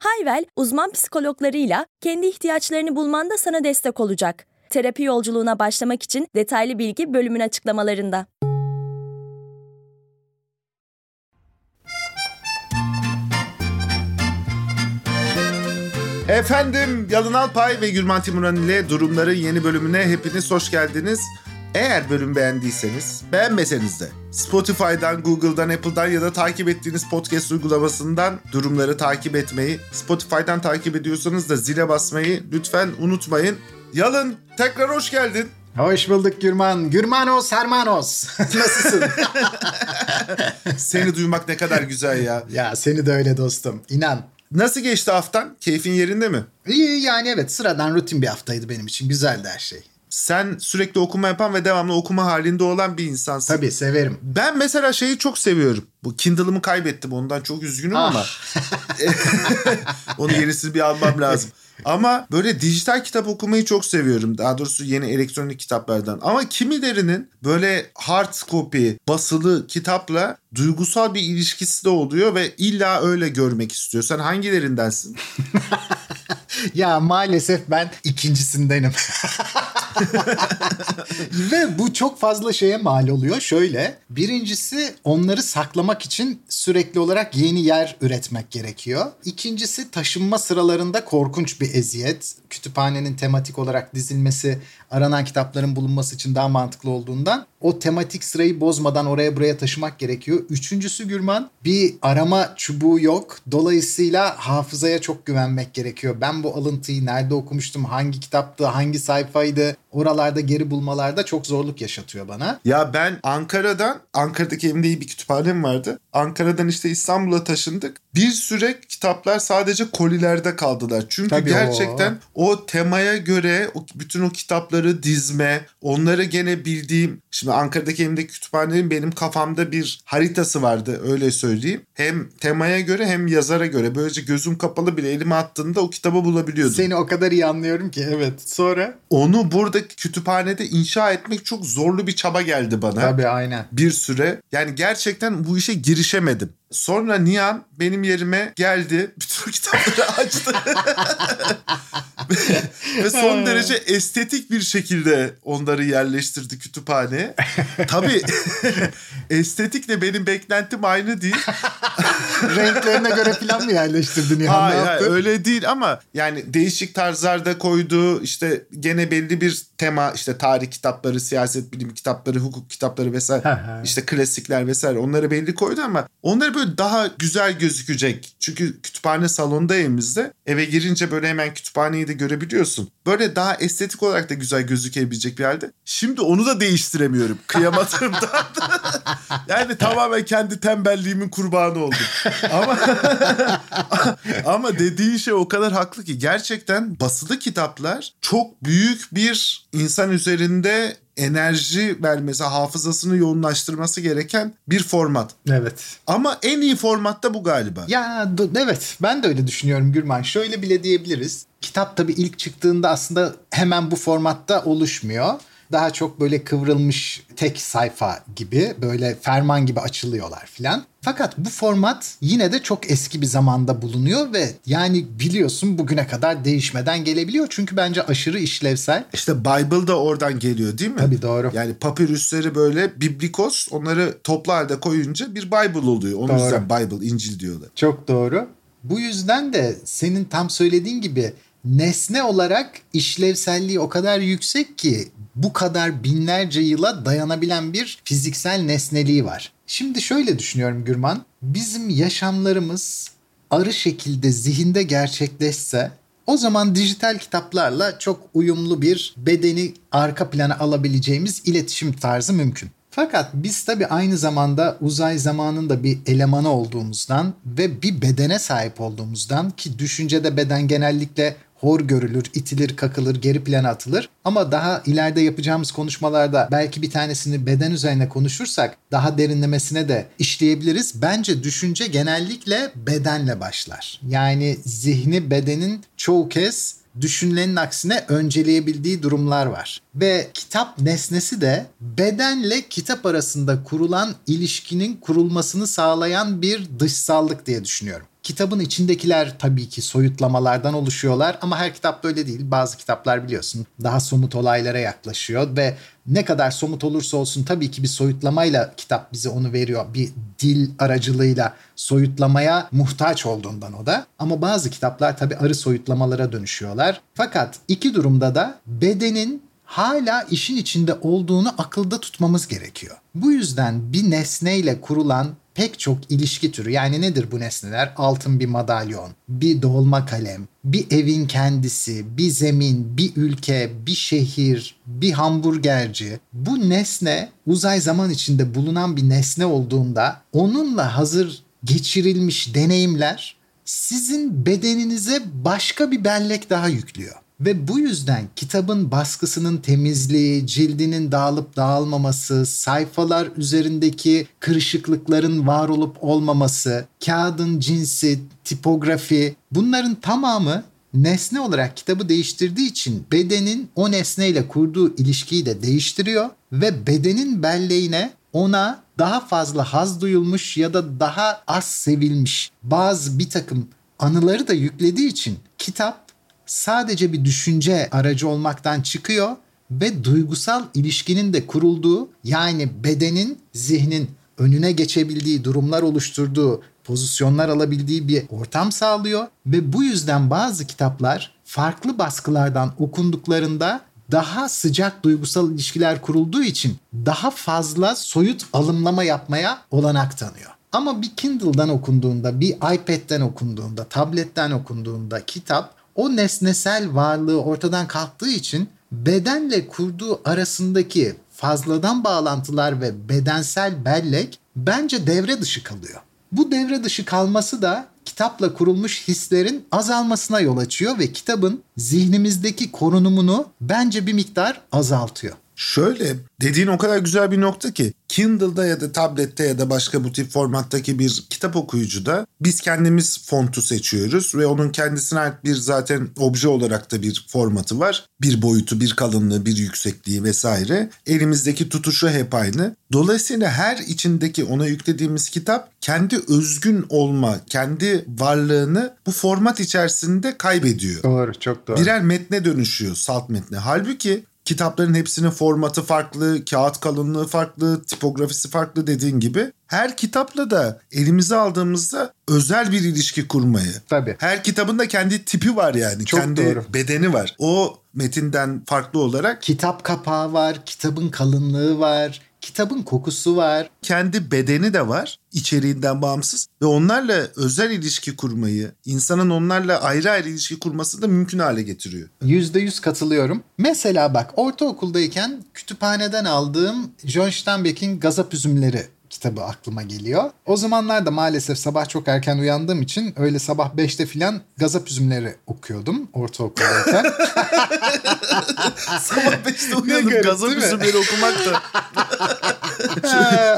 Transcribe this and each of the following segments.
Hayvel, uzman psikologlarıyla kendi ihtiyaçlarını bulmanda sana destek olacak. Terapi yolculuğuna başlamak için detaylı bilgi bölümün açıklamalarında. Efendim Yalın Alpay ve Gürman Timuran ile Durumların yeni bölümüne hepiniz hoş geldiniz. Eğer bölüm beğendiyseniz, beğenmeseniz de Spotify'dan, Google'dan, Apple'dan ya da takip ettiğiniz podcast uygulamasından durumları takip etmeyi, Spotify'dan takip ediyorsanız da zile basmayı lütfen unutmayın. Yalın tekrar hoş geldin. Hoş bulduk Gürman. Gürmanos Hermanos. Nasılsın? Seni duymak ne kadar güzel ya. ya seni de öyle dostum. İnan. Nasıl geçti haftan? Keyfin yerinde mi? İyi yani evet sıradan rutin bir haftaydı benim için. Güzeldi her şey. Sen sürekli okuma yapan ve devamlı okuma halinde olan bir insansın. Tabii severim. Ben mesela şeyi çok seviyorum. Bu Kindle'ımı kaybettim ondan çok üzgünüm ah. ama. Onu yenisini bir almam lazım. Ama böyle dijital kitap okumayı çok seviyorum. Daha doğrusu yeni elektronik kitaplardan. Ama kimilerinin böyle hard copy, basılı kitapla duygusal bir ilişkisi de oluyor ve illa öyle görmek istiyor. Sen hangilerindensin? ya maalesef ben ikincisindenim. Ve bu çok fazla şeye mal oluyor. Şöyle, birincisi onları saklamak için sürekli olarak yeni yer üretmek gerekiyor. İkincisi taşınma sıralarında korkunç bir eziyet. Kütüphanenin tematik olarak dizilmesi aranan kitapların bulunması için daha mantıklı olduğundan o tematik sırayı bozmadan oraya buraya taşımak gerekiyor. Üçüncüsü Gürman bir arama çubuğu yok. Dolayısıyla hafızaya çok güvenmek gerekiyor. Ben bu alıntıyı nerede okumuştum, hangi kitaptı, hangi sayfaydı oralarda geri bulmalarda çok zorluk yaşatıyor bana. Ya ben Ankara'dan, Ankara'daki evimde iyi bir kütüphanem vardı. Ankara'dan işte İstanbul'a taşındık. Bir süre kitaplar sadece kolilerde kaldılar. Çünkü Tabii gerçekten o. o temaya göre o, bütün o kitapları dizme, onları gene bildiğim... Şimdi Ankara'daki evimde kütüphanenin benim kafamda bir haritası vardı öyle söyleyeyim. Hem temaya göre hem yazara göre. Böylece gözüm kapalı bile elime attığında o kitabı bulabiliyordum. Seni o kadar iyi anlıyorum ki evet. Sonra? Onu burada kütüphanede inşa etmek çok zorlu bir çaba geldi bana. Tabii aynen. Bir süre. Yani gerçekten bu işe girişemedim. Sonra Nihan benim yerime geldi. Bütün kitapları açtı. Ve son derece estetik bir şekilde onları yerleştirdi kütüphane. Tabii estetikle benim beklentim aynı değil. Renklerine göre falan mı yerleştirdi Nihan? Hayır, hayır öyle değil ama yani değişik tarzlarda koydu. İşte gene belli bir tema işte tarih kitapları, siyaset bilimi kitapları, hukuk kitapları vesaire. işte klasikler vesaire onları belli koydu ama onları böyle daha güzel gözükecek. Çünkü kütüphane salonda evimizde. Eve girince böyle hemen kütüphaneyi de görebiliyorsun. Böyle daha estetik olarak da güzel gözükebilecek bir halde. Şimdi onu da değiştiremiyorum. Kıyamadığımdan. yani tamamen kendi tembelliğimin kurbanı oldum. Ama ama dediği şey o kadar haklı ki gerçekten basılı kitaplar çok büyük bir insan üzerinde enerji vermesi, hafızasını yoğunlaştırması gereken bir format. Evet. Ama en iyi formatta bu galiba. Ya evet ben de öyle düşünüyorum Gürman. Şöyle bile diyebiliriz. Kitap tabii ilk çıktığında aslında hemen bu formatta oluşmuyor daha çok böyle kıvrılmış tek sayfa gibi böyle ferman gibi açılıyorlar filan. Fakat bu format yine de çok eski bir zamanda bulunuyor ve yani biliyorsun bugüne kadar değişmeden gelebiliyor. Çünkü bence aşırı işlevsel. İşte Bible da oradan geliyor değil mi? Tabii doğru. Yani papirüsleri böyle biblikos onları toplu halde koyunca bir Bible oluyor. Onun doğru. yüzden Bible, İncil diyorlar. Çok doğru. Bu yüzden de senin tam söylediğin gibi nesne olarak işlevselliği o kadar yüksek ki bu kadar binlerce yıla dayanabilen bir fiziksel nesneliği var. Şimdi şöyle düşünüyorum Gürman. Bizim yaşamlarımız arı şekilde zihinde gerçekleşse o zaman dijital kitaplarla çok uyumlu bir bedeni arka plana alabileceğimiz iletişim tarzı mümkün. Fakat biz tabi aynı zamanda uzay zamanında bir elemanı olduğumuzdan ve bir bedene sahip olduğumuzdan ki düşüncede beden genellikle hor görülür, itilir, kakılır, geri plana atılır. Ama daha ileride yapacağımız konuşmalarda belki bir tanesini beden üzerine konuşursak daha derinlemesine de işleyebiliriz. Bence düşünce genellikle bedenle başlar. Yani zihni bedenin çoğu kez düşünülenin aksine önceleyebildiği durumlar var. Ve kitap nesnesi de bedenle kitap arasında kurulan ilişkinin kurulmasını sağlayan bir dışsallık diye düşünüyorum. Kitabın içindekiler tabii ki soyutlamalardan oluşuyorlar ama her kitap böyle değil. Bazı kitaplar biliyorsun daha somut olaylara yaklaşıyor ve ne kadar somut olursa olsun tabii ki bir soyutlamayla kitap bize onu veriyor. Bir dil aracılığıyla soyutlamaya muhtaç olduğundan o da. Ama bazı kitaplar tabii arı soyutlamalara dönüşüyorlar. Fakat iki durumda da bedenin hala işin içinde olduğunu akılda tutmamız gerekiyor. Bu yüzden bir nesneyle kurulan pek çok ilişki türü yani nedir bu nesneler? Altın bir madalyon, bir dolma kalem, bir evin kendisi, bir zemin, bir ülke, bir şehir, bir hamburgerci. Bu nesne uzay zaman içinde bulunan bir nesne olduğunda onunla hazır geçirilmiş deneyimler sizin bedeninize başka bir bellek daha yüklüyor. Ve bu yüzden kitabın baskısının temizliği, cildinin dağılıp dağılmaması, sayfalar üzerindeki kırışıklıkların var olup olmaması, kağıdın cinsi, tipografi bunların tamamı nesne olarak kitabı değiştirdiği için bedenin o nesneyle kurduğu ilişkiyi de değiştiriyor ve bedenin belleğine ona daha fazla haz duyulmuş ya da daha az sevilmiş bazı bir takım anıları da yüklediği için kitap sadece bir düşünce aracı olmaktan çıkıyor ve duygusal ilişkinin de kurulduğu yani bedenin zihnin önüne geçebildiği durumlar oluşturduğu pozisyonlar alabildiği bir ortam sağlıyor ve bu yüzden bazı kitaplar farklı baskılardan okunduklarında daha sıcak duygusal ilişkiler kurulduğu için daha fazla soyut alımlama yapmaya olanak tanıyor. Ama bir Kindle'dan okunduğunda, bir iPad'den okunduğunda, tabletten okunduğunda kitap o nesnesel varlığı ortadan kalktığı için bedenle kurduğu arasındaki fazladan bağlantılar ve bedensel bellek bence devre dışı kalıyor. Bu devre dışı kalması da kitapla kurulmuş hislerin azalmasına yol açıyor ve kitabın zihnimizdeki korunumunu bence bir miktar azaltıyor. Şöyle dediğin o kadar güzel bir nokta ki Kindle'da ya da tablette ya da başka bu tip formattaki bir kitap okuyucuda biz kendimiz fontu seçiyoruz ve onun kendisine ait bir zaten obje olarak da bir formatı var. Bir boyutu, bir kalınlığı, bir yüksekliği vesaire. Elimizdeki tutuşu hep aynı. Dolayısıyla her içindeki ona yüklediğimiz kitap kendi özgün olma, kendi varlığını bu format içerisinde kaybediyor. Doğru, çok doğru. Birer metne dönüşüyor, salt metne. Halbuki kitapların hepsinin formatı farklı, kağıt kalınlığı farklı, tipografisi farklı dediğin gibi. Her kitapla da elimize aldığımızda özel bir ilişki kurmayı. Tabii. Her kitabın da kendi tipi var yani. Çok kendi doğru. bedeni var. O metinden farklı olarak Kitap kapağı var, kitabın kalınlığı var, kitabın kokusu var. kendi bedeni de var içeriğinden bağımsız ve onlarla özel ilişki kurmayı, insanın onlarla ayrı ayrı ilişki kurması da mümkün hale getiriyor. Yüzde yüz katılıyorum. Mesela bak ortaokuldayken kütüphaneden aldığım John Steinbeck'in Gazap Üzümleri kitabı aklıma geliyor. O zamanlarda maalesef sabah çok erken uyandığım için öyle sabah 5'te filan Gazap Üzümleri okuyordum ortaokuldayken. Sabah 5'te Ne uyanıp garip, gazap üzümleri okumak da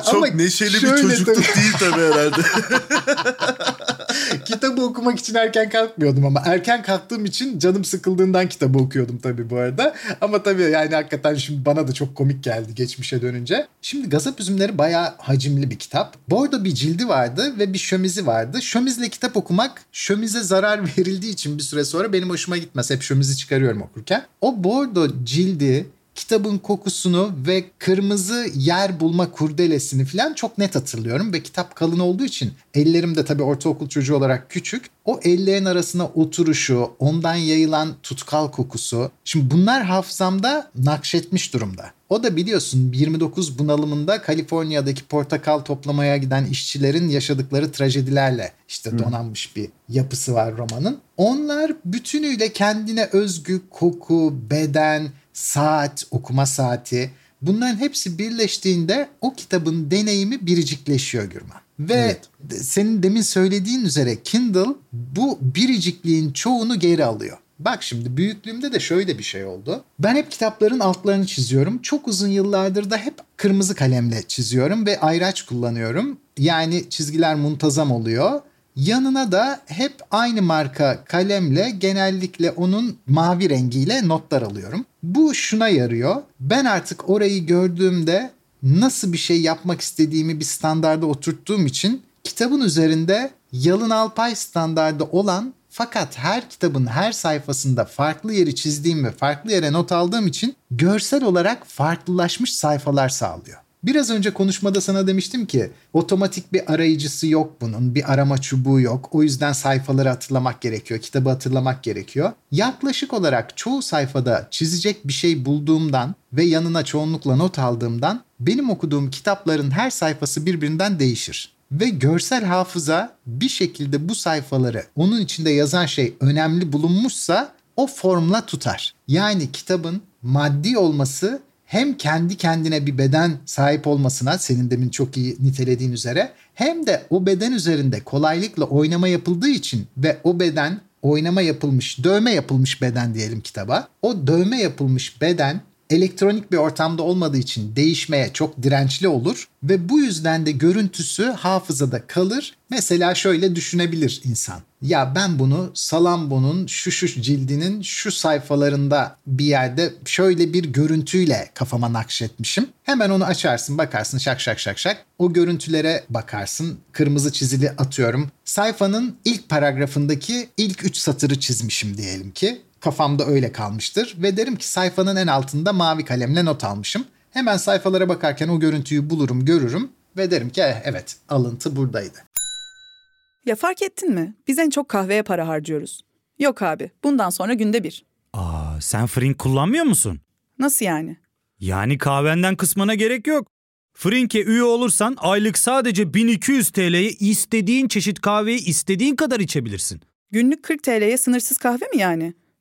çok ama neşeli bir çocukluk tabii. değil tabii herhalde. Kitabı okumak için erken kalkmıyordum ama erken kalktığım için canım sıkıldığından kitabı okuyordum tabii bu arada. Ama tabii yani hakikaten şimdi bana da çok komik geldi geçmişe dönünce. Şimdi Gazap Üzümleri bayağı hacimli bir kitap. Bordo bir cildi vardı ve bir şömizi vardı. Şömizle kitap okumak şömize zarar verildiği için bir süre sonra benim hoşuma gitmez. Hep şömizi çıkarıyorum okurken. O bordo cildi kitabın kokusunu ve kırmızı yer bulma kurdelesini falan çok net hatırlıyorum ve kitap kalın olduğu için ellerim de tabii ortaokul çocuğu olarak küçük. O ellerin arasına oturuşu, ondan yayılan tutkal kokusu. Şimdi bunlar hafızamda nakşetmiş durumda. O da biliyorsun 29 bunalımında Kaliforniya'daki portakal toplamaya giden işçilerin yaşadıkları trajedilerle işte donanmış bir yapısı var romanın. Onlar bütünüyle kendine özgü koku, beden, saat, okuma saati bunların hepsi birleştiğinde o kitabın deneyimi biricikleşiyor Gürman. Ve Evet. senin demin söylediğin üzere Kindle bu biricikliğin çoğunu geri alıyor. Bak şimdi büyüklüğümde de şöyle bir şey oldu. Ben hep kitapların altlarını çiziyorum. Çok uzun yıllardır da hep kırmızı kalemle çiziyorum ve ayraç kullanıyorum. Yani çizgiler muntazam oluyor. Yanına da hep aynı marka kalemle genellikle onun mavi rengiyle notlar alıyorum. Bu şuna yarıyor. Ben artık orayı gördüğümde nasıl bir şey yapmak istediğimi bir standarda oturttuğum için kitabın üzerinde Yalın Alpay standardı olan fakat her kitabın her sayfasında farklı yeri çizdiğim ve farklı yere not aldığım için görsel olarak farklılaşmış sayfalar sağlıyor. Biraz önce konuşmada sana demiştim ki otomatik bir arayıcısı yok bunun. Bir arama çubuğu yok. O yüzden sayfaları hatırlamak gerekiyor. Kitabı hatırlamak gerekiyor. Yaklaşık olarak çoğu sayfada çizecek bir şey bulduğumdan ve yanına çoğunlukla not aldığımdan benim okuduğum kitapların her sayfası birbirinden değişir ve görsel hafıza bir şekilde bu sayfaları onun içinde yazan şey önemli bulunmuşsa o formla tutar. Yani kitabın maddi olması hem kendi kendine bir beden sahip olmasına senin demin çok iyi nitelediğin üzere hem de o beden üzerinde kolaylıkla oynama yapıldığı için ve o beden oynama yapılmış, dövme yapılmış beden diyelim kitaba. O dövme yapılmış beden elektronik bir ortamda olmadığı için değişmeye çok dirençli olur ve bu yüzden de görüntüsü hafızada kalır. Mesela şöyle düşünebilir insan. Ya ben bunu Salambo'nun şu şu cildinin şu sayfalarında bir yerde şöyle bir görüntüyle kafama nakşetmişim. Hemen onu açarsın bakarsın şak şak şak şak. O görüntülere bakarsın. Kırmızı çizili atıyorum. Sayfanın ilk paragrafındaki ilk 3 satırı çizmişim diyelim ki kafamda öyle kalmıştır ve derim ki sayfanın en altında mavi kalemle not almışım. Hemen sayfalara bakarken o görüntüyü bulurum, görürüm ve derim ki eh, evet alıntı buradaydı. Ya fark ettin mi? Biz en çok kahveye para harcıyoruz. Yok abi, bundan sonra günde bir. Aa, sen Frink kullanmıyor musun? Nasıl yani? Yani kahvenden kısmına gerek yok. Frink'e üye olursan aylık sadece 1200 TL'ye istediğin çeşit kahveyi istediğin kadar içebilirsin. Günlük 40 TL'ye sınırsız kahve mi yani?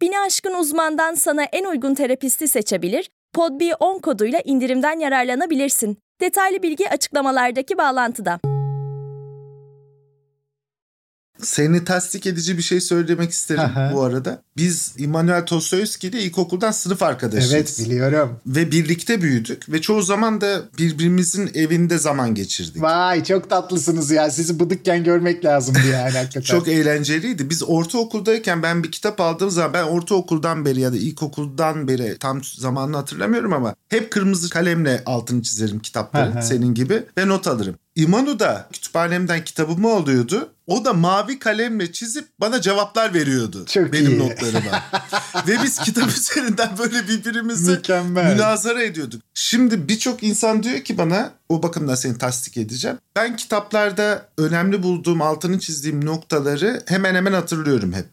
Bini aşkın uzmandan sana en uygun terapisti seçebilir, podb10 koduyla indirimden yararlanabilirsin. Detaylı bilgi açıklamalardaki bağlantıda. Seni tasdik edici bir şey söylemek isterim bu arada. Biz Immanuel Tostoyevski ile ilkokuldan sınıf arkadaşıyız. Evet biliyorum. Ve birlikte büyüdük ve çoğu zaman da birbirimizin evinde zaman geçirdik. Vay çok tatlısınız ya. Sizi bıdıkken görmek lazımdı yani hakikaten. çok eğlenceliydi. Biz ortaokuldayken ben bir kitap aldığım zaman ben ortaokuldan beri ya da ilkokuldan beri tam zamanını hatırlamıyorum ama hep kırmızı kalemle altını çizerim kitapları senin gibi ve not alırım. İmanu da kütüphanemden kitabımı alıyordu. O da mavi kalemle çizip bana cevaplar veriyordu. Çok benim iyi. notlarıma. Ve biz kitap üzerinden böyle birbirimizi Mükemmel. münazara ediyorduk. Şimdi birçok insan diyor ki bana o bakımdan seni tasdik edeceğim. Ben kitaplarda önemli bulduğum, altını çizdiğim noktaları hemen hemen hatırlıyorum hep.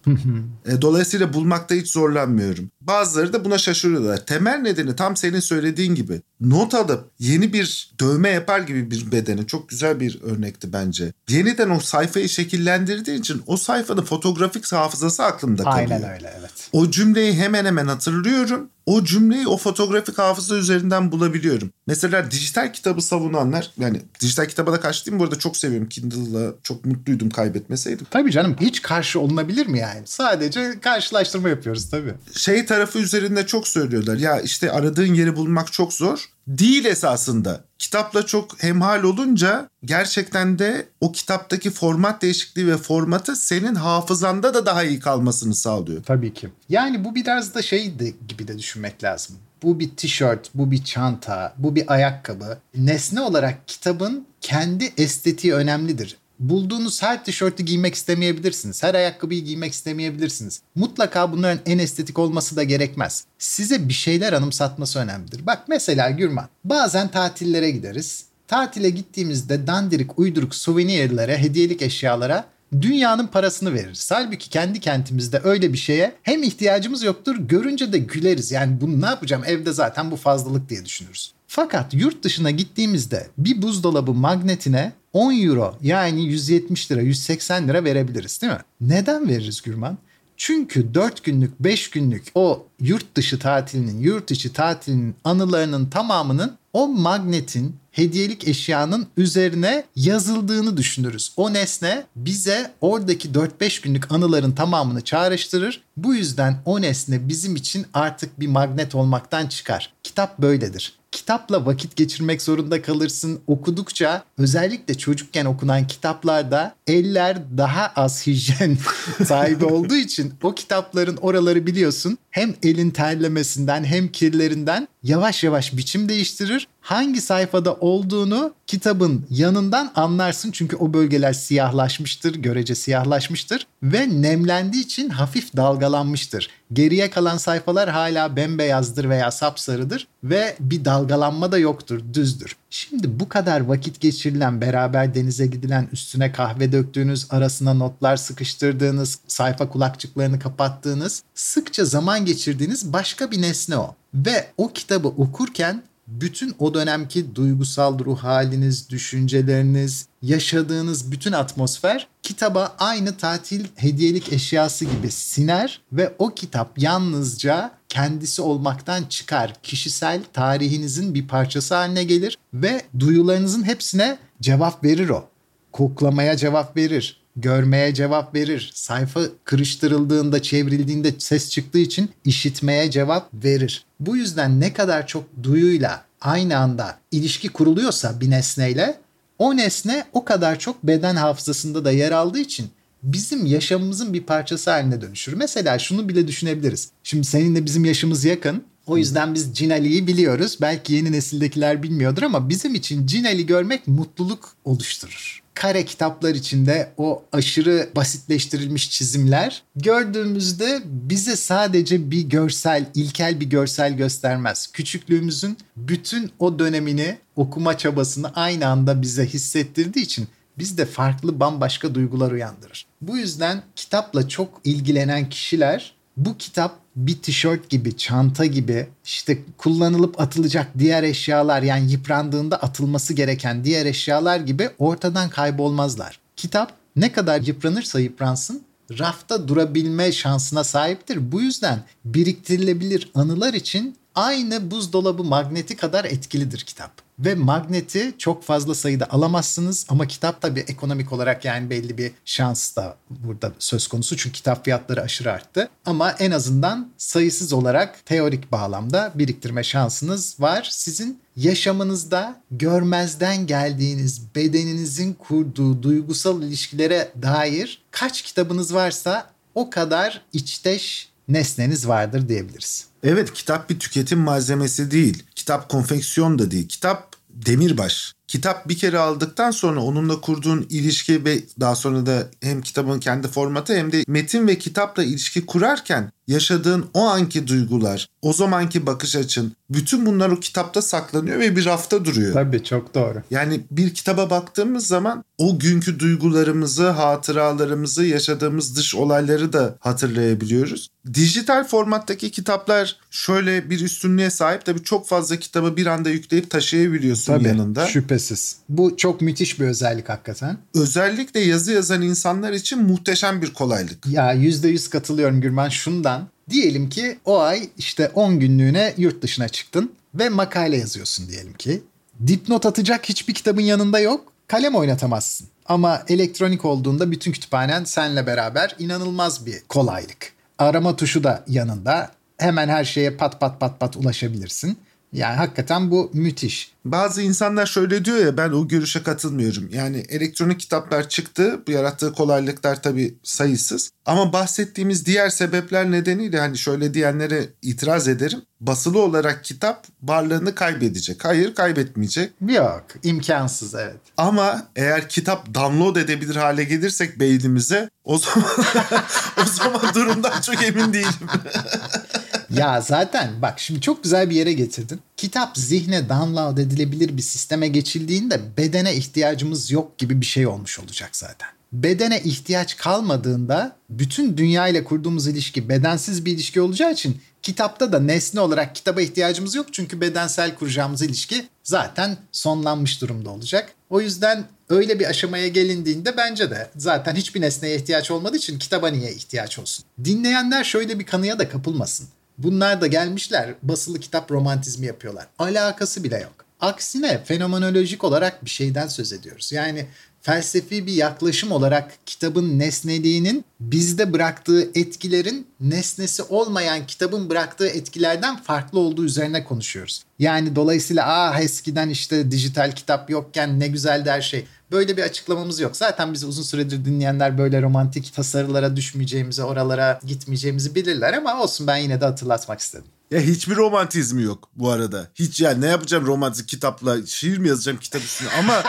E, Dolayısıyla bulmakta hiç zorlanmıyorum. Bazıları da buna şaşırıyorlar. Temel nedeni tam senin söylediğin gibi. Not alıp yeni bir dövme yapar gibi bir bedene çok güzel bir örnekti bence. Yeniden o sayfayı şekillendirdiği için o sayfanın fotoğrafik hafızası aklımda kalıyor. Aynen öyle evet. O cümleyi hemen hemen hatırlıyorum. O cümleyi o fotoğrafik hafıza üzerinden bulabiliyorum. Mesela dijital kitabı savunanlar yani dijital kitaba da karşı değilim. Bu arada çok seviyorum Kindle'la. Çok mutluydum kaybetmeseydim. Tabii canım hiç karşı olunabilir mi yani? Sadece karşılaştırma yapıyoruz tabii. Şey tarafı üzerinde çok söylüyorlar. Ya işte aradığın yeri bulmak çok zor. Değil esasında. Kitapla çok hemhal olunca gerçekten de o kitaptaki format değişikliği ve formatı senin hafızanda da daha iyi kalmasını sağlıyor. Tabii ki. Yani bu biraz da şey gibi de düşünmek lazım. Bu bir tişört, bu bir çanta, bu bir ayakkabı. Nesne olarak kitabın kendi estetiği önemlidir. Bulduğunuz her tişörtü giymek istemeyebilirsiniz. Her ayakkabıyı giymek istemeyebilirsiniz. Mutlaka bunların en estetik olması da gerekmez. Size bir şeyler anımsatması önemlidir. Bak mesela Gürman, bazen tatillere gideriz. Tatile gittiğimizde dandirik uyduruk suvenirlere, hediyelik eşyalara dünyanın parasını veririz. Halbuki kendi kentimizde öyle bir şeye hem ihtiyacımız yoktur görünce de güleriz. Yani bunu ne yapacağım evde zaten bu fazlalık diye düşünürüz. Fakat yurt dışına gittiğimizde bir buzdolabı magnetine 10 euro yani 170 lira 180 lira verebiliriz değil mi? Neden veririz Gürman? Çünkü 4 günlük 5 günlük o yurt dışı tatilinin yurt içi tatilinin anılarının tamamının o magnetin hediyelik eşyanın üzerine yazıldığını düşünürüz. O nesne bize oradaki 4-5 günlük anıların tamamını çağrıştırır. Bu yüzden o nesne bizim için artık bir magnet olmaktan çıkar. Kitap böyledir kitapla vakit geçirmek zorunda kalırsın. Okudukça özellikle çocukken okunan kitaplarda eller daha az hijyen sahibi olduğu için o kitapların oraları biliyorsun hem elin terlemesinden hem kirlerinden yavaş yavaş biçim değiştirir. Hangi sayfada olduğunu kitabın yanından anlarsın çünkü o bölgeler siyahlaşmıştır, görece siyahlaşmıştır ve nemlendiği için hafif dalgalanmıştır. Geriye kalan sayfalar hala bembeyazdır veya sapsarıdır ve bir dalgalanma da yoktur, düzdür. Şimdi bu kadar vakit geçirilen, beraber denize gidilen, üstüne kahve döktüğünüz, arasına notlar sıkıştırdığınız, sayfa kulakçıklarını kapattığınız, sıkça zaman geçirdiğiniz başka bir nesne o. Ve o kitabı okurken bütün o dönemki duygusal ruh haliniz, düşünceleriniz, yaşadığınız bütün atmosfer kitaba aynı tatil hediyelik eşyası gibi siner ve o kitap yalnızca kendisi olmaktan çıkar. Kişisel tarihinizin bir parçası haline gelir ve duyularınızın hepsine cevap verir o. Koklamaya cevap verir, görmeye cevap verir. Sayfa kırıştırıldığında, çevrildiğinde ses çıktığı için işitmeye cevap verir. Bu yüzden ne kadar çok duyuyla aynı anda ilişki kuruluyorsa bir nesneyle o nesne o kadar çok beden hafızasında da yer aldığı için bizim yaşamımızın bir parçası haline dönüşür. Mesela şunu bile düşünebiliriz. Şimdi seninle bizim yaşımız yakın. O yüzden biz Cinali'yi biliyoruz. Belki yeni nesildekiler bilmiyordur ama bizim için Cinali görmek mutluluk oluşturur. Kare kitaplar içinde o aşırı basitleştirilmiş çizimler gördüğümüzde bize sadece bir görsel, ilkel bir görsel göstermez. Küçüklüğümüzün bütün o dönemini, okuma çabasını aynı anda bize hissettirdiği için bizde farklı bambaşka duygular uyandırır. Bu yüzden kitapla çok ilgilenen kişiler bu kitap bir tişört gibi, çanta gibi işte kullanılıp atılacak diğer eşyalar yani yıprandığında atılması gereken diğer eşyalar gibi ortadan kaybolmazlar. Kitap ne kadar yıpranırsa yıpransın rafta durabilme şansına sahiptir. Bu yüzden biriktirilebilir anılar için aynı buzdolabı magneti kadar etkilidir kitap. Ve magneti çok fazla sayıda alamazsınız ama kitap tabii ekonomik olarak yani belli bir şans da burada söz konusu. Çünkü kitap fiyatları aşırı arttı. Ama en azından sayısız olarak teorik bağlamda biriktirme şansınız var. Sizin yaşamınızda görmezden geldiğiniz bedeninizin kurduğu duygusal ilişkilere dair kaç kitabınız varsa o kadar içteş nesneniz vardır diyebiliriz. Evet kitap bir tüketim malzemesi değil. Kitap konfeksiyon da değil. Kitap demirbaş. Kitap bir kere aldıktan sonra onunla kurduğun ilişki ve daha sonra da hem kitabın kendi formatı hem de metin ve kitapla ilişki kurarken yaşadığın o anki duygular, o zamanki bakış açın, bütün bunlar o kitapta saklanıyor ve bir rafta duruyor. Tabii çok doğru. Yani bir kitaba baktığımız zaman o günkü duygularımızı, hatıralarımızı, yaşadığımız dış olayları da hatırlayabiliyoruz. Dijital formattaki kitaplar şöyle bir üstünlüğe sahip. Tabii çok fazla kitabı bir anda yükleyip taşıyabiliyorsun Tabii, yanında. Şüphesiz. Bu çok müthiş bir özellik hakikaten. Özellikle yazı yazan insanlar için muhteşem bir kolaylık. Ya %100 katılıyorum Gürman şundan. Diyelim ki o ay işte 10 günlüğüne yurt dışına çıktın ve makale yazıyorsun diyelim ki. Dipnot atacak hiçbir kitabın yanında yok. Kalem oynatamazsın. Ama elektronik olduğunda bütün kütüphanen senle beraber inanılmaz bir kolaylık. Arama tuşu da yanında. Hemen her şeye pat pat pat pat ulaşabilirsin. Yani hakikaten bu müthiş. Bazı insanlar şöyle diyor ya ben o görüşe katılmıyorum. Yani elektronik kitaplar çıktı. Bu yarattığı kolaylıklar tabii sayısız. Ama bahsettiğimiz diğer sebepler nedeniyle hani şöyle diyenlere itiraz ederim. Basılı olarak kitap varlığını kaybedecek. Hayır kaybetmeyecek. Yok imkansız evet. Ama eğer kitap download edebilir hale gelirsek beynimize o zaman o zaman durumdan çok emin değilim. ya zaten bak şimdi çok güzel bir yere getirdin. Kitap zihne download edilebilir bir sisteme geçildiğinde bedene ihtiyacımız yok gibi bir şey olmuş olacak zaten. bedene ihtiyaç kalmadığında bütün dünya ile kurduğumuz ilişki bedensiz bir ilişki olacağı için kitapta da nesne olarak kitaba ihtiyacımız yok. Çünkü bedensel kuracağımız ilişki zaten sonlanmış durumda olacak. O yüzden öyle bir aşamaya gelindiğinde bence de zaten hiçbir nesneye ihtiyaç olmadığı için kitaba niye ihtiyaç olsun? Dinleyenler şöyle bir kanıya da kapılmasın. Bunlar da gelmişler basılı kitap romantizmi yapıyorlar. Alakası bile yok. Aksine fenomenolojik olarak bir şeyden söz ediyoruz. Yani felsefi bir yaklaşım olarak kitabın nesneliğinin bizde bıraktığı etkilerin nesnesi olmayan kitabın bıraktığı etkilerden farklı olduğu üzerine konuşuyoruz. Yani dolayısıyla ah eskiden işte dijital kitap yokken ne güzel her şey. Böyle bir açıklamamız yok. Zaten bizi uzun süredir dinleyenler böyle romantik tasarılara düşmeyeceğimizi, oralara gitmeyeceğimizi bilirler ama olsun ben yine de hatırlatmak istedim. Ya hiçbir romantizmi yok bu arada. Hiç yani ne yapacağım romantik kitapla şiir mi yazacağım kitap üstüne ama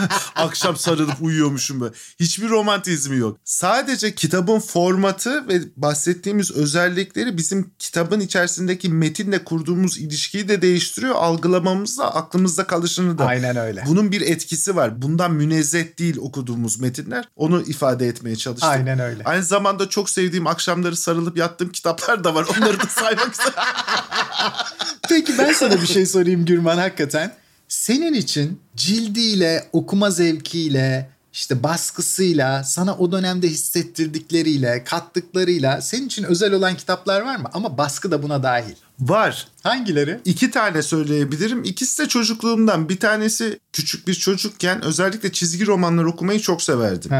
akşam sarılıp uyuyormuşum böyle. Hiçbir romantizmi yok. Sadece kitabın formatı ve bahsettiğimiz özellikleri bizim kitabın içerisindeki metinle kurduğumuz ilişkiyi de değiştiriyor. Algılamamızda aklımızda kalışını da. Aynen öyle. Bunun bir etkisi var. Bundan münezzeh değil okuduğumuz metinler. Onu ifade etmeye çalıştım. Aynen öyle. Aynı zamanda çok sevdiğim akşamları sarılıp yattığım kitaplar da var. Onları da saymak istedim. Peki ben sana bir şey sorayım Gürman hakikaten. Senin için cildiyle, okuma zevkiyle, işte baskısıyla, sana o dönemde hissettirdikleriyle, kattıklarıyla senin için özel olan kitaplar var mı? Ama baskı da buna dahil. Var. Hangileri? İki tane söyleyebilirim. İkisi de çocukluğumdan. Bir tanesi küçük bir çocukken özellikle çizgi romanlar okumayı çok severdim.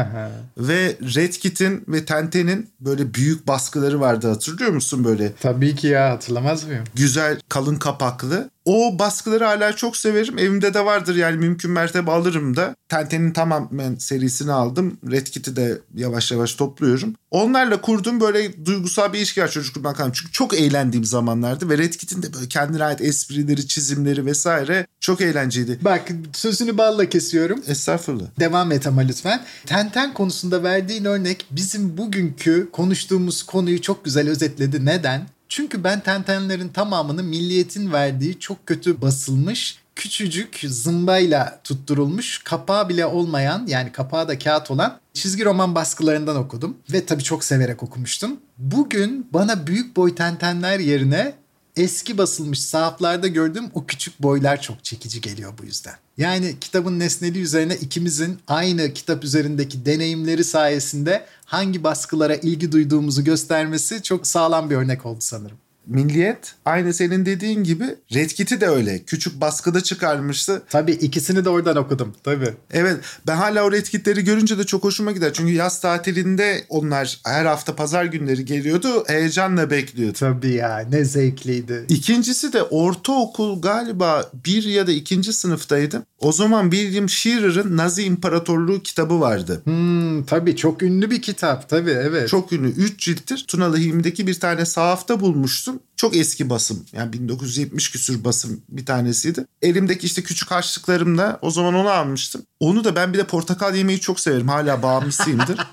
ve Red Kit'in ve Tenten'in böyle büyük baskıları vardı hatırlıyor musun böyle? Tabii ki ya hatırlamaz mıyım? Güzel kalın kapaklı. O baskıları hala çok severim. Evimde de vardır yani mümkün mertebe alırım da. Tenten'in tamamen serisini aldım. Red Kit'i de yavaş yavaş topluyorum. Onlarla kurduğum böyle duygusal bir ilişki var çocukluğumdan kalan. Çünkü çok eğlendiğim zamanlardı ve Red Kit'in de böyle kendine ait esprileri, çizimleri vesaire çok eğlenceliydi. Bak sözünü balla kesiyorum. Estağfurullah. Devam et ama lütfen. Tenten konusunda verdiğin örnek bizim bugünkü konuştuğumuz konuyu çok güzel özetledi. Neden? Çünkü ben Tentenlerin tamamını milliyetin verdiği çok kötü basılmış küçücük zımbayla tutturulmuş kapağı bile olmayan yani kapağı da kağıt olan çizgi roman baskılarından okudum. Ve tabii çok severek okumuştum. Bugün bana büyük boy tentenler yerine eski basılmış sahaflarda gördüğüm o küçük boylar çok çekici geliyor bu yüzden. Yani kitabın nesneliği üzerine ikimizin aynı kitap üzerindeki deneyimleri sayesinde hangi baskılara ilgi duyduğumuzu göstermesi çok sağlam bir örnek oldu sanırım. Milliyet aynı senin dediğin gibi Red Kit'i de öyle. Küçük baskıda çıkarmıştı. Tabii ikisini de oradan okudum. Tabii. Evet ben hala o Red Kit'leri görünce de çok hoşuma gider. Çünkü yaz tatilinde onlar her hafta pazar günleri geliyordu. Heyecanla bekliyordu. Tabii ya ne zevkliydi. İkincisi de ortaokul galiba bir ya da ikinci sınıftaydım. O zaman William Shearer'ın Nazi İmparatorluğu kitabı vardı. Hmm, tabii çok ünlü bir kitap tabii evet. Çok ünlü. Üç cilttir. Tunalı Hilmi'deki bir tane sahafta bulmuştum. Çok eski basım. Yani 1970 küsür basım bir tanesiydi. Elimdeki işte küçük harçlıklarımla o zaman onu almıştım. Onu da ben bir de portakal yemeyi çok severim. Hala bağımlısıyımdır.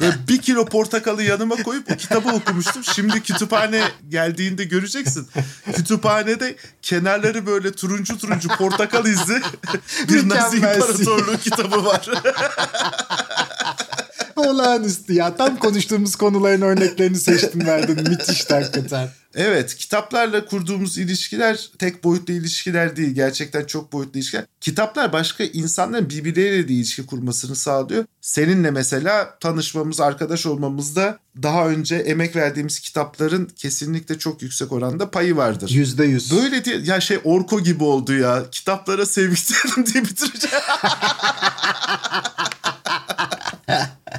Böyle bir kilo portakalı yanıma koyup o kitabı okumuştum. Şimdi kütüphane geldiğinde göreceksin. Kütüphanede kenarları böyle turuncu turuncu portakal izli bir Nazi İmparatorluğu kitabı var. Olağanüstü ya. Tam konuştuğumuz konuların örneklerini seçtin verdin. Müthişti hakikaten. Evet kitaplarla kurduğumuz ilişkiler tek boyutlu ilişkiler değil. Gerçekten çok boyutlu ilişkiler. Kitaplar başka insanların birbirleriyle de ilişki kurmasını sağlıyor. Seninle mesela tanışmamız, arkadaş olmamızda daha önce emek verdiğimiz kitapların kesinlikle çok yüksek oranda payı vardır. Yüzde yüz. Böyle diye ya şey Orko gibi oldu ya. Kitaplara sevgilerim diye bitireceğim.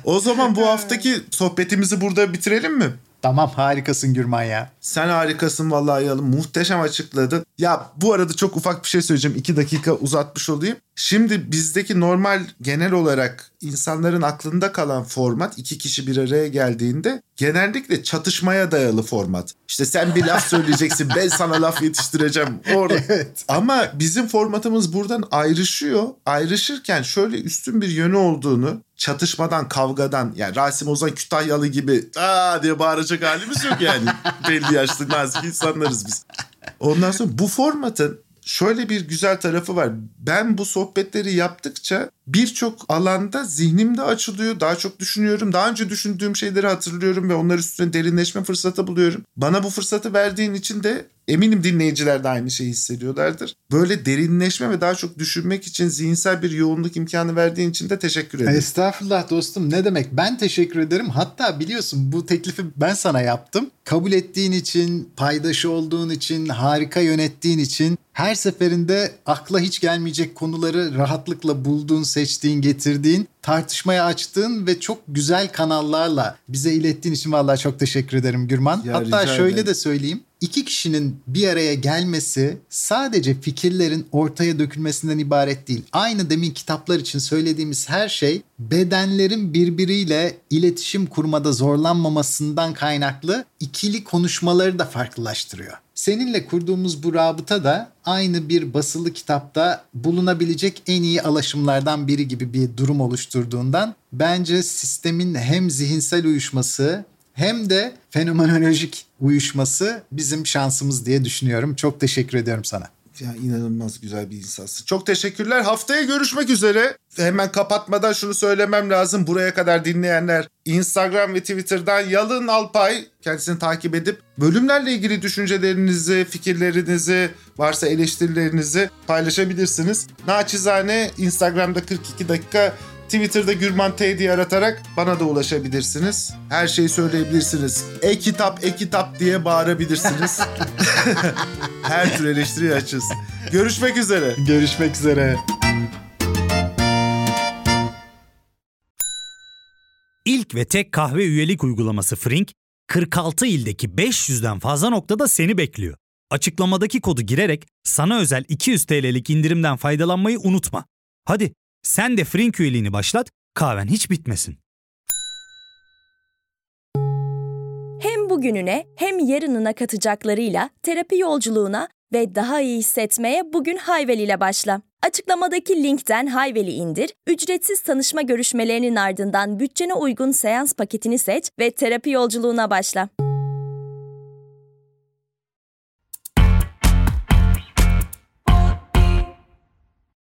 O zaman bu haftaki sohbetimizi burada bitirelim mi? Tamam harikasın Gürman ya. Sen harikasın vallahi Yalın. Muhteşem açıkladın. Ya bu arada çok ufak bir şey söyleyeceğim. İki dakika uzatmış olayım. Şimdi bizdeki normal genel olarak insanların aklında kalan format iki kişi bir araya geldiğinde genellikle çatışmaya dayalı format. İşte sen bir laf söyleyeceksin ben sana laf yetiştireceğim. Orada. Evet. Ama bizim formatımız buradan ayrışıyor. Ayrışırken şöyle üstün bir yönü olduğunu çatışmadan, kavgadan yani Rasim Ozan Kütahyalı gibi aa diye bağıracak halimiz yok yani. Belli yaşlı nazik insanlarız biz. Ondan sonra bu formatın şöyle bir güzel tarafı var. ben bu sohbetleri yaptıkça birçok alanda zihnim de açılıyor. Daha çok düşünüyorum. Daha önce düşündüğüm şeyleri hatırlıyorum ve onlar üstüne derinleşme fırsatı buluyorum. Bana bu fırsatı verdiğin için de eminim dinleyiciler de aynı şeyi hissediyorlardır. Böyle derinleşme ve daha çok düşünmek için zihinsel bir yoğunluk imkanı verdiğin için de teşekkür ederim. Estağfurullah dostum ne demek ben teşekkür ederim. Hatta biliyorsun bu teklifi ben sana yaptım. Kabul ettiğin için, paydaşı olduğun için, harika yönettiğin için her seferinde akla hiç gelmeyecek konuları rahatlıkla bulduğun, seçtiğin, getirdiğin, tartışmaya açtığın ve çok güzel kanallarla bize ilettiğin için vallahi çok teşekkür ederim Gürman. Ya, Hatta şöyle ederim. de söyleyeyim. İki kişinin bir araya gelmesi sadece fikirlerin ortaya dökülmesinden ibaret değil. Aynı demin kitaplar için söylediğimiz her şey bedenlerin birbiriyle iletişim kurmada zorlanmamasından kaynaklı ikili konuşmaları da farklılaştırıyor. Seninle kurduğumuz bu rabıta da aynı bir basılı kitapta bulunabilecek en iyi alaşımlardan biri gibi bir durum oluşturduğundan bence sistemin hem zihinsel uyuşması hem de fenomenolojik uyuşması bizim şansımız diye düşünüyorum. Çok teşekkür ediyorum sana. Ya inanılmaz güzel bir insansın. Çok teşekkürler. Haftaya görüşmek üzere. Hemen kapatmadan şunu söylemem lazım. Buraya kadar dinleyenler Instagram ve Twitter'dan Yalın Alpay kendisini takip edip bölümlerle ilgili düşüncelerinizi, fikirlerinizi, varsa eleştirilerinizi paylaşabilirsiniz. Naçizane Instagram'da 42 dakika Twitter'da Gürman T diye aratarak bana da ulaşabilirsiniz. Her şeyi söyleyebilirsiniz. E-kitap, e-kitap diye bağırabilirsiniz. Her tür eleştiri açız. Görüşmek üzere. Görüşmek üzere. İlk ve tek kahve üyelik uygulaması Frink, 46 ildeki 500'den fazla noktada seni bekliyor. Açıklamadaki kodu girerek sana özel 200 TL'lik indirimden faydalanmayı unutma. Hadi sen de Frink üyeliğini başlat, kahven hiç bitmesin. Hem bugününe hem yarınına katacaklarıyla terapi yolculuğuna ve daha iyi hissetmeye bugün Hayvel ile başla. Açıklamadaki linkten Hayvel'i indir, ücretsiz tanışma görüşmelerinin ardından bütçene uygun seans paketini seç ve terapi yolculuğuna başla.